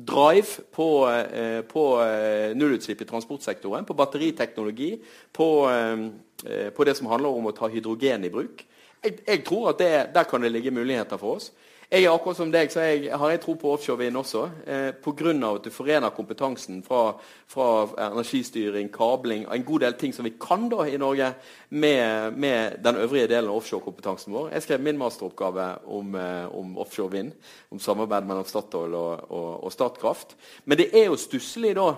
[SPEAKER 2] drive på, eh, på eh, nullutslipp i transportsektoren, på batteriteknologi, på, eh, eh, på det som handler om å ta hydrogen i bruk. Jeg, jeg tror at det, der kan det ligge muligheter for oss. Jeg er akkurat som deg, så jeg, har jeg tro på offshore vind også. Eh, Pga. at du forener kompetansen fra, fra energistyring, kabling og en god del ting som vi kan da i Norge, med, med den øvrige delen av offshorekompetansen vår. Jeg skrev min masteroppgave om, eh, om offshore vind, om samarbeid mellom Statoil og, og, og Statkraft. Men det er jo stusslig da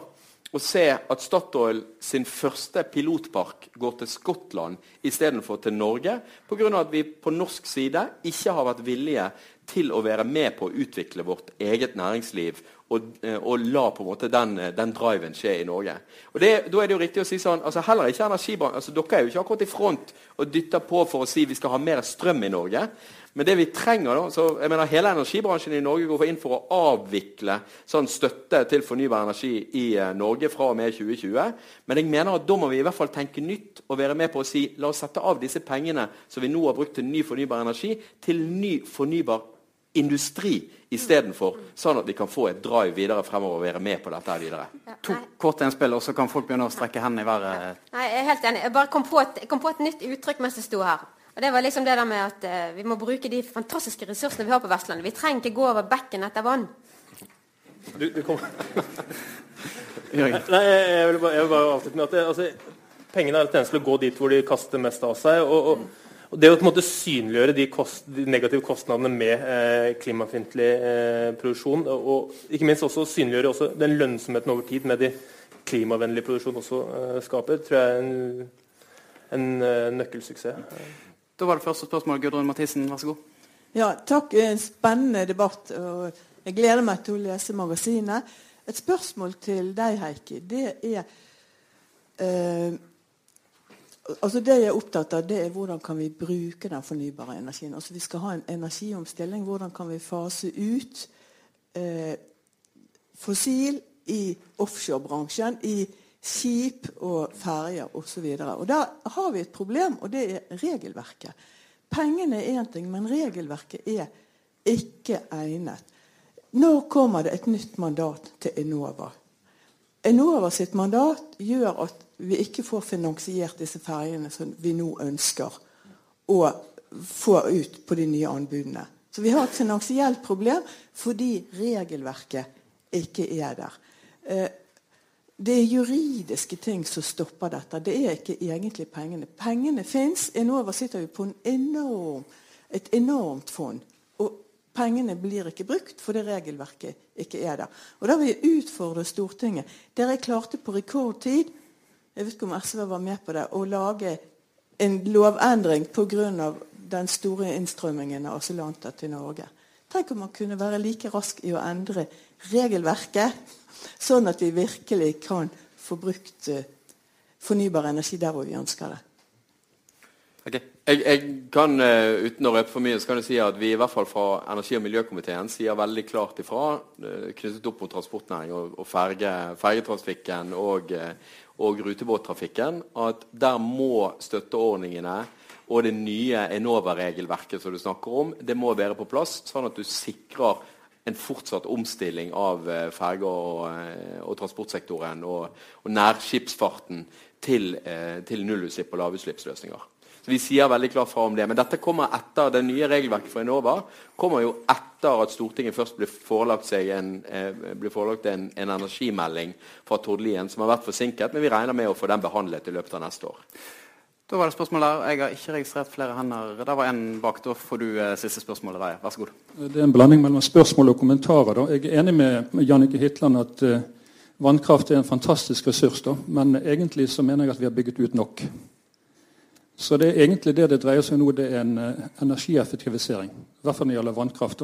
[SPEAKER 2] å se at Statoil sin første pilotpark går til Skottland istedenfor til Norge, pga. at vi på norsk side ikke har vært villige til å være med på å utvikle vårt eget næringsliv og, eh, og la på en måte den, eh, den driven skje i Norge. Og det, Da er det jo riktig å si sånn altså Heller ikke energibransjen altså Dere er jo ikke akkurat i front og dytter på for å si vi skal ha mer strøm i Norge. Men det vi trenger da, så jeg mener Hele energibransjen i Norge går inn for å avvikle sånn støtte til fornybar energi i eh, Norge fra og med 2020. Men jeg mener at da må vi i hvert fall tenke nytt og være med på å si la oss sette av disse pengene som vi nå har brukt til ny fornybar energi, til ny fornybar industri istedenfor, sånn at vi kan få et drive videre fremover og være med på dette her videre.
[SPEAKER 4] ja,
[SPEAKER 1] To korte innspill, og så kan folk begynne å strekke hendene i været.
[SPEAKER 4] Nei, jeg er helt enig. Jeg bare kom på et, kom på et nytt uttrykk mens jeg sto her. Og Det var liksom det der med at uh, vi må bruke de fantastiske ressursene vi har på Vestlandet. Vi trenger ikke gå over bekken etter vann.
[SPEAKER 3] Du, du kom... [LAUGHS] Nei, jeg jeg vil bare, jeg vil bare avslutte med at det, altså, pengene er en tendens til å gå dit hvor de kaster mest av seg. og, og og Det å på en måte synliggjøre de, kost, de negative kostnadene med eh, klimafiendtlig eh, produksjon, og, og ikke minst også synliggjøre også den lønnsomheten over tid med de klimavennlige produksjon også eh, skaper, tror jeg er en, en eh, nøkkelsuksess.
[SPEAKER 1] Da var det første spørsmål. Gudrun Mathisen, vær så god.
[SPEAKER 5] Ja, takk. En spennende debatt. og Jeg gleder meg til å lese magasinet. Et spørsmål til deg, Heikki. Det er eh, altså Det jeg er opptatt av, det er hvordan kan vi bruke den fornybare energien. Altså Vi skal ha en energiomstilling. Hvordan kan vi fase ut eh, fossil i offshorebransjen, i skip og ferjer osv. Der har vi et problem, og det er regelverket. Pengene er én ting, men regelverket er ikke egnet. Når kommer det et nytt mandat til Enova? Enova sitt mandat gjør at vi ikke får finansiert disse ferjene som vi nå ønsker å få ut på de nye anbudene. Så vi har et finansielt problem fordi regelverket ikke er der. Eh, det er juridiske ting som stopper dette. Det er ikke egentlig pengene. Pengene fins. Enova sitter jo på en enorm, et enormt fond. Pengene blir ikke brukt fordi regelverket ikke er der. Og Da vil jeg utfordre Stortinget. Dere klarte på rekordtid jeg vet ikke om SV var med på det, å lage en lovendring pga. den store innstrømmingen av asylanter til Norge. Tenk om man kunne være like rask i å endre regelverket, sånn at vi virkelig kan få brukt eh, fornybar energi der hvor vi ønsker det.
[SPEAKER 2] Ok. Jeg, jeg kan, eh, Uten å røpe for mye, så kan jeg si at vi i hvert fall fra energi- og miljøkomiteen sier veldig klart ifra eh, knyttet opp mot transportnæring og, og ferge, fergetrafikken og, eh, og rutebåttrafikken at der må støtteordningene og det nye Enova-regelverket som du snakker om, det må være på plass, sånn at du sikrer en fortsatt omstilling av ferger og, og, transportsektoren og, og nærskipsfarten til, til nullutslipp og lavutslippsløsninger. Så Vi sier veldig klart fra om det. Men dette kommer etter det nye regelverket for Enova kommer jo etter at Stortinget først blir forelagt, en, eh, blir forelagt en, en, energimelding fra Tord Lien som har vært forsinket. Men vi regner med å få den behandlet i løpet av neste år.
[SPEAKER 1] Da var det spørsmål der. Jeg har ikke registrert flere hender. Der var en bak. Da får du eh, siste spørsmålet. Der. Vær så god.
[SPEAKER 6] Det er en blanding mellom spørsmål og kommentarer. Da. Jeg er enig med, Jannicke Hitland at eh, vannkraft er en fantastisk ressurs. Da. Men egentlig så mener jeg at vi har bygget ut nok. Så det er egentlig det det dreier seg om nå, det er en uh, energieffektivisering. I hvert fall når det gjelder vannkraft.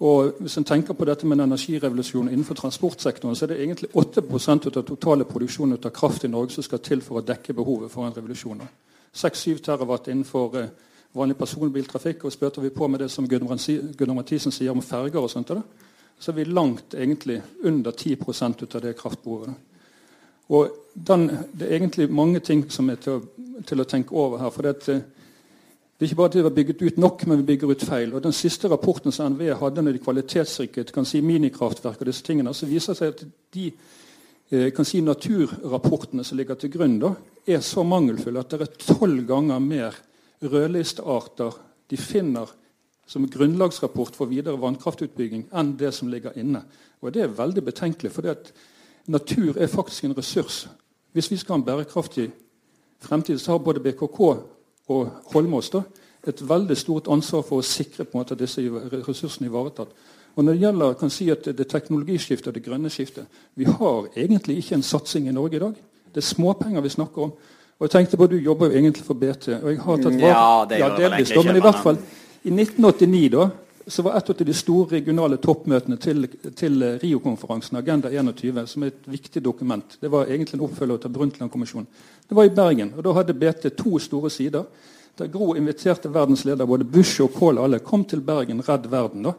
[SPEAKER 6] Og Hvis en tenker på dette med en energirevolusjon innenfor transportsektoren, så er det egentlig 8% av den totale produksjonen av kraft i Norge som skal til for å dekke behovet for en revolusjon. 6-7 terawatt innenfor uh, vanlig personbiltrafikk. Og spøter vi på med det som Gunnar Mathisen sier om ferger, og sånt, så er vi langt egentlig under 10% av det kraftbehovet. Og den, Det er egentlig mange ting som er til å, til å tenke over her. for det, det, er ikke bare at vi har bygget ut nok, men vi bygger ut feil. Og Den siste rapporten som NVE hadde når de kvalitetsrikket kan si minikraftverk, og disse tingene, så viser det seg at de eh, kan si naturrapportene som ligger til grunn, da, er så mangelfulle at det er tolv ganger mer rødlistearter de finner som grunnlagsrapport for videre vannkraftutbygging enn det som ligger inne. Og Det er veldig betenkelig. for det at natur er faktisk en ressurs. Hvis vi skal ha en bærekraftig fremtid, så har både BKK og Holmås da, et veldig stort ansvar for å sikre på en måte disse ressursene ivaretatt. Og Når det gjelder kan si at det teknologiskiftet og det grønne skiftet Vi har egentlig ikke en satsing i Norge i dag. Det er småpenger vi snakker om. Og jeg tenkte på, Du jobber jo egentlig for BT. og jeg har tatt
[SPEAKER 1] vare, ja, det
[SPEAKER 6] ja, delvis, ikke. men i hvert fall i 1989 da, så var et av de store regionale toppmøtene til, til Rio-konferansen, Agenda 21, som er et viktig dokument. Det var egentlig en oppfølger til Brundtland-kommisjonen. Det var i Bergen. og Da hadde BT to store sider. Der Gro inviterte verdens leder, både Bush og Kohl alle, kom til Bergen, redd verden. da.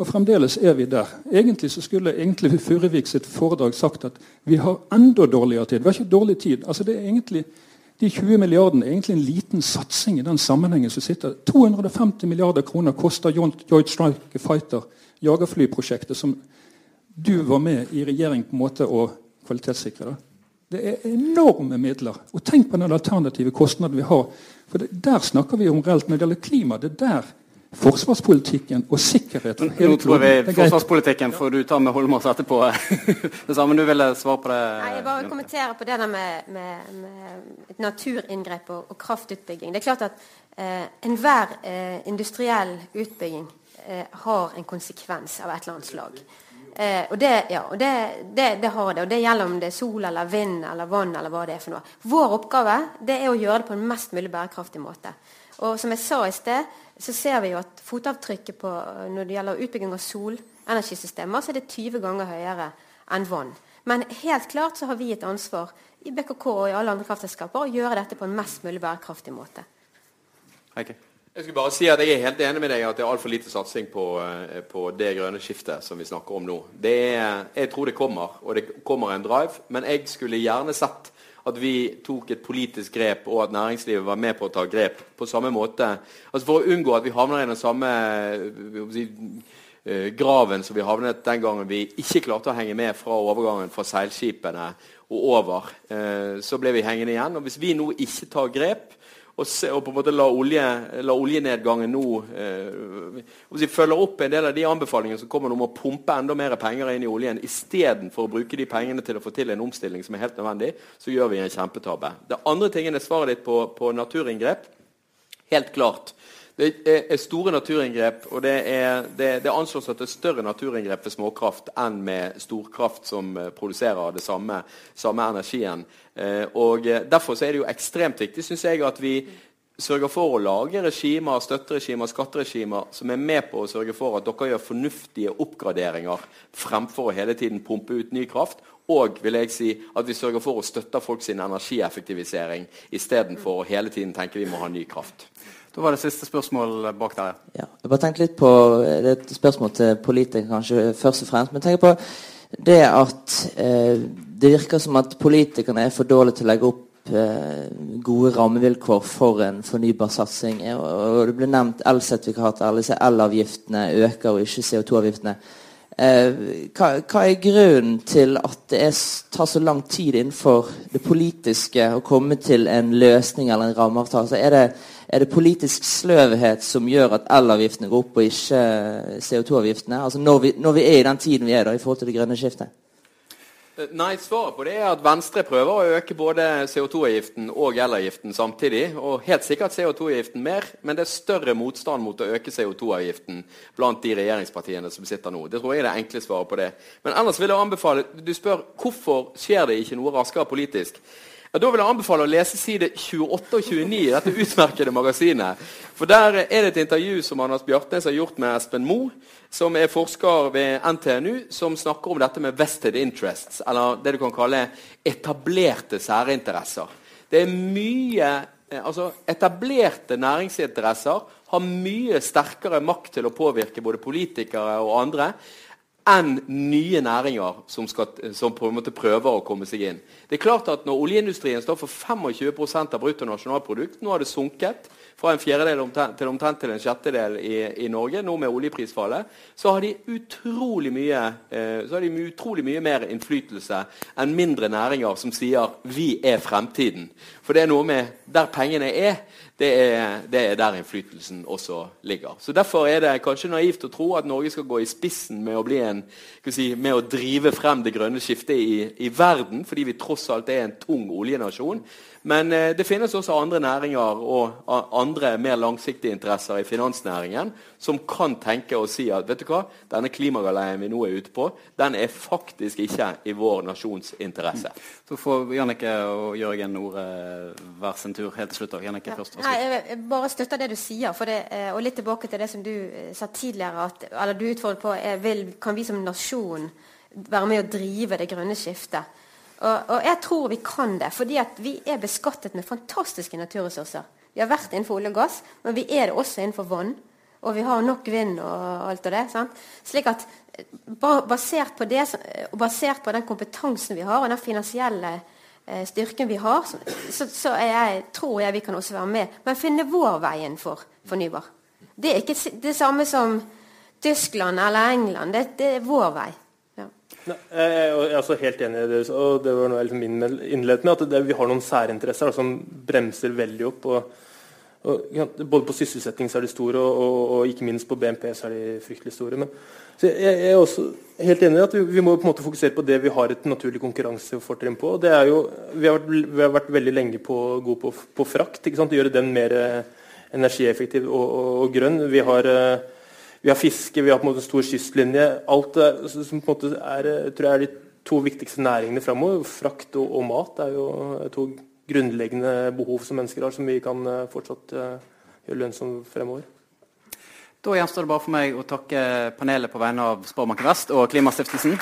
[SPEAKER 6] Og fremdeles er vi der. Egentlig så skulle egentlig Furuvik sitt foredrag sagt at vi har enda dårligere tid. Vi har ikke dårlig tid. Altså det er egentlig de 20 milliardene er egentlig en liten satsing i den sammenhengen. som sitter. 250 milliarder kroner koster Joint Strike Fighter, jagerflyprosjektet, som du var med i regjering på en måte å kvalitetssikre. Det er enorme midler. Og tenk på den alternative kostnaden vi har. For det, Der snakker vi om reelt når det gjelder klima. Det er der forsvarspolitikken og sikkerheten
[SPEAKER 1] Nå tror vi forsvarspolitikken får du ta med Holmås etterpå. [LAUGHS] det samme du ville svare på det?
[SPEAKER 4] Nei, jeg bare kommenterer på det der med, med, med naturinngrep og, og, kraftutbygging. Det er klart at eh, enhver eh, industriell utbygging eh, har en konsekvens av et eller annet slag. Eh, og det, ja, og det, det, det, har det. Og det gjelder om det er sol eller vind eller vann eller hva det er for noe. Vår oppgave det er å gjøre det på en mest mulig bærekraftig måte. Og som jeg sa i sted, så ser vi jo at fotavtrykket på, når det gjelder utbygging av solenergisystemer, så er det 20 ganger høyere enn vann. Men helt klart så har vi et ansvar i BKK og i alle andre kraftselskaper å gjøre dette på en mest mulig bærekraftig måte.
[SPEAKER 2] Okay. Jeg skulle bare si at jeg er helt enig med deg at det er altfor lite satsing på, eh, på, det grønne skiftet som vi snakker om nå. Er, jeg tror det kommer, og det kommer en drive. Men jeg skulle gjerne sett at vi tok et politisk grep, og at næringslivet var med på å ta grep på samme måte. Altså For å unngå at vi havner i den samme si, eh, graven som vi havnet den gangen vi ikke klarte å henge med fra overgangen fra seilskipene og over, eh, så ble vi hengende igjen. Og Hvis vi nå ikke tar grep, og, se, og, på en måte la, olje, la oljenedgangen nå eh, si, følger opp en del av de anbefalingene som kommer om å pumpe enda mer penger inn i oljen istedenfor å bruke de pengene til å få til en omstilling som er helt nødvendig, så gjør vi en kjempetabbe. Det andre tingen er svaret ditt på, på naturinngrep. Helt klart. Det er store naturinngrep, og det, er, det, det anslås at det er større naturinngrep ved småkraft enn med storkraft som eh, produserer det samme, samme energien. Eh, og eh, Derfor er det jo ekstremt viktig synes jeg, at vi sørger for å lage regimer, støtteregimer, skatteregimer som er med på å sørge for at dere gjør fornuftige oppgraderinger fremfor å hele tiden pumpe ut ny kraft. Og vil jeg si at vi sørger for å støtte folk sin energieffektivisering istedenfor å hele tiden tenke vi må ha ny kraft.
[SPEAKER 1] Da var det siste spørsmål bak der.
[SPEAKER 7] Ja, jeg bare tenkte litt på, Det er et spørsmål til politikere kanskje først og fremst. Men tenk på det at eh, det virker som at politikerne er for dårlige til å legge opp eh, gode rammevilkår for en fornybar satsing. Og, og det ble nevnt elsertifikater. Alle elavgiftene øker, og ikke CO2-avgiftene. Eh, hva, hva, er grunnen til at det er, tar så lang tid innenfor det politiske å komme til en løsning eller en rammeavtale? Er det, er, det, politisk sløvhet som gjør at elavgiftene går opp, og ikke CO2-avgiftene? Altså når vi, når vi, er i den tiden vi er da, i forhold til det grønne skiftet?
[SPEAKER 2] Eh, nei, svaret på det er at Venstre prøver å øke både CO2-avgiften og elavgiften samtidig. Og helt sikkert CO2-avgiften mer, men det er større motstand mot å øke CO2-avgiften blant de regjeringspartiene som sitter nå. Det tror jeg er det enkle svaret på det. Men ellers vil jeg anbefale Du spør hvorfor skjer det ikke noe raskere politisk. Ja, da vil jeg anbefale å lese side 28 og 29 i dette utmerkede magasinet. For Der er det et intervju som Anders Bjartnes har gjort med Espen Moe, som er forsker ved NTNU, som snakker om dette med vested interests, eller det du kan kalle etablerte særinteresser. Det er mye eh, altså Etablerte næringsinteresser har mye sterkere makt til å påvirke både politikere og andre enn nye næringer som, skal, som, på en måte prøver å komme seg inn. Det er klart at Når oljeindustrien står for 25% av bruttonasjonalprodukt, nå har det sunket fra en fjerdedel til omtrent til en sjettedel i, i, Norge, nå med oljeprisfallet, så har de utrolig mye, eh, de utrolig mye mer innflytelse enn mindre næringer som sier 'vi er fremtiden'. For det er noe med der pengene er, det er, det er, der innflytelsen også ligger. Så Derfor er det kanskje naivt å tro at Norge skal gå i spissen med å, en, si, med å drive frem det grønne skiftet i, i, verden, fordi vi tross alt er en tung oljenasjon. Men eh, det finnes også andre næringer og andre mer langsiktige interesser i finansnæringen som kan tenke og si at vet du hva, denne klimagaleien vi nå er ute på, den er faktisk ikke i vår nasjons interesse.
[SPEAKER 1] Så får Jannicke og Jørgen ordet hver sin tur helt til slutt. Jannicke ja. først.
[SPEAKER 4] Nei, jeg bare støtter det du sier. Det, eh, og litt tilbake til det som du eh, sa tidligere, at, eller du utfordret på vil, kan vi som nasjon være med å drive det grønne skiftet. Og, og, jeg tror vi kan det, fordi vi er beskattet med fantastiske naturressurser. Vi har vært innenfor olje og gass, men vi er det også innenfor vann. Og vi har nok vind og alt og det. Sant? Slik at eh, basert på det, basert på den kompetansen vi har, og den finansielle styrken vi har, så, så jeg, tror jeg vi kan også være med. Men finne vår vei for fornybar. Det er ikke det samme som Tyskland eller England. Det, det er vår vei.
[SPEAKER 3] Jeg er også helt enig i det. og Det var noe liksom innledet med, at det, vi har noen særinteresser som bremser veldig opp. og, og ja, Både på sysselsetting er de store, og, og, og, ikke minst på BNP så er de fryktelig store. Men, så jeg, jeg, er også helt enig i at vi, vi, må på en måte fokusere på det vi har et naturlig konkurransefortrinn på. det er jo, vi har, vært, vi har vært veldig lenge på, gode på, på frakt. Gjøre den mer energieffektiv og, grønn. Vi har uh, vi har fiske, vi har på en måte stor kystlinje. Alt som på en måte er, tror jeg er de to viktigste næringene framover. Frakt og, og, mat er jo to grunnleggende behov som mennesker har, som vi kan eh, fortsatt uh, gjøre lønnsomt fremover.
[SPEAKER 1] Da gjenstår det bare for meg å takke panelet på vegne av Sparebanken Vest og Klimastiftelsen.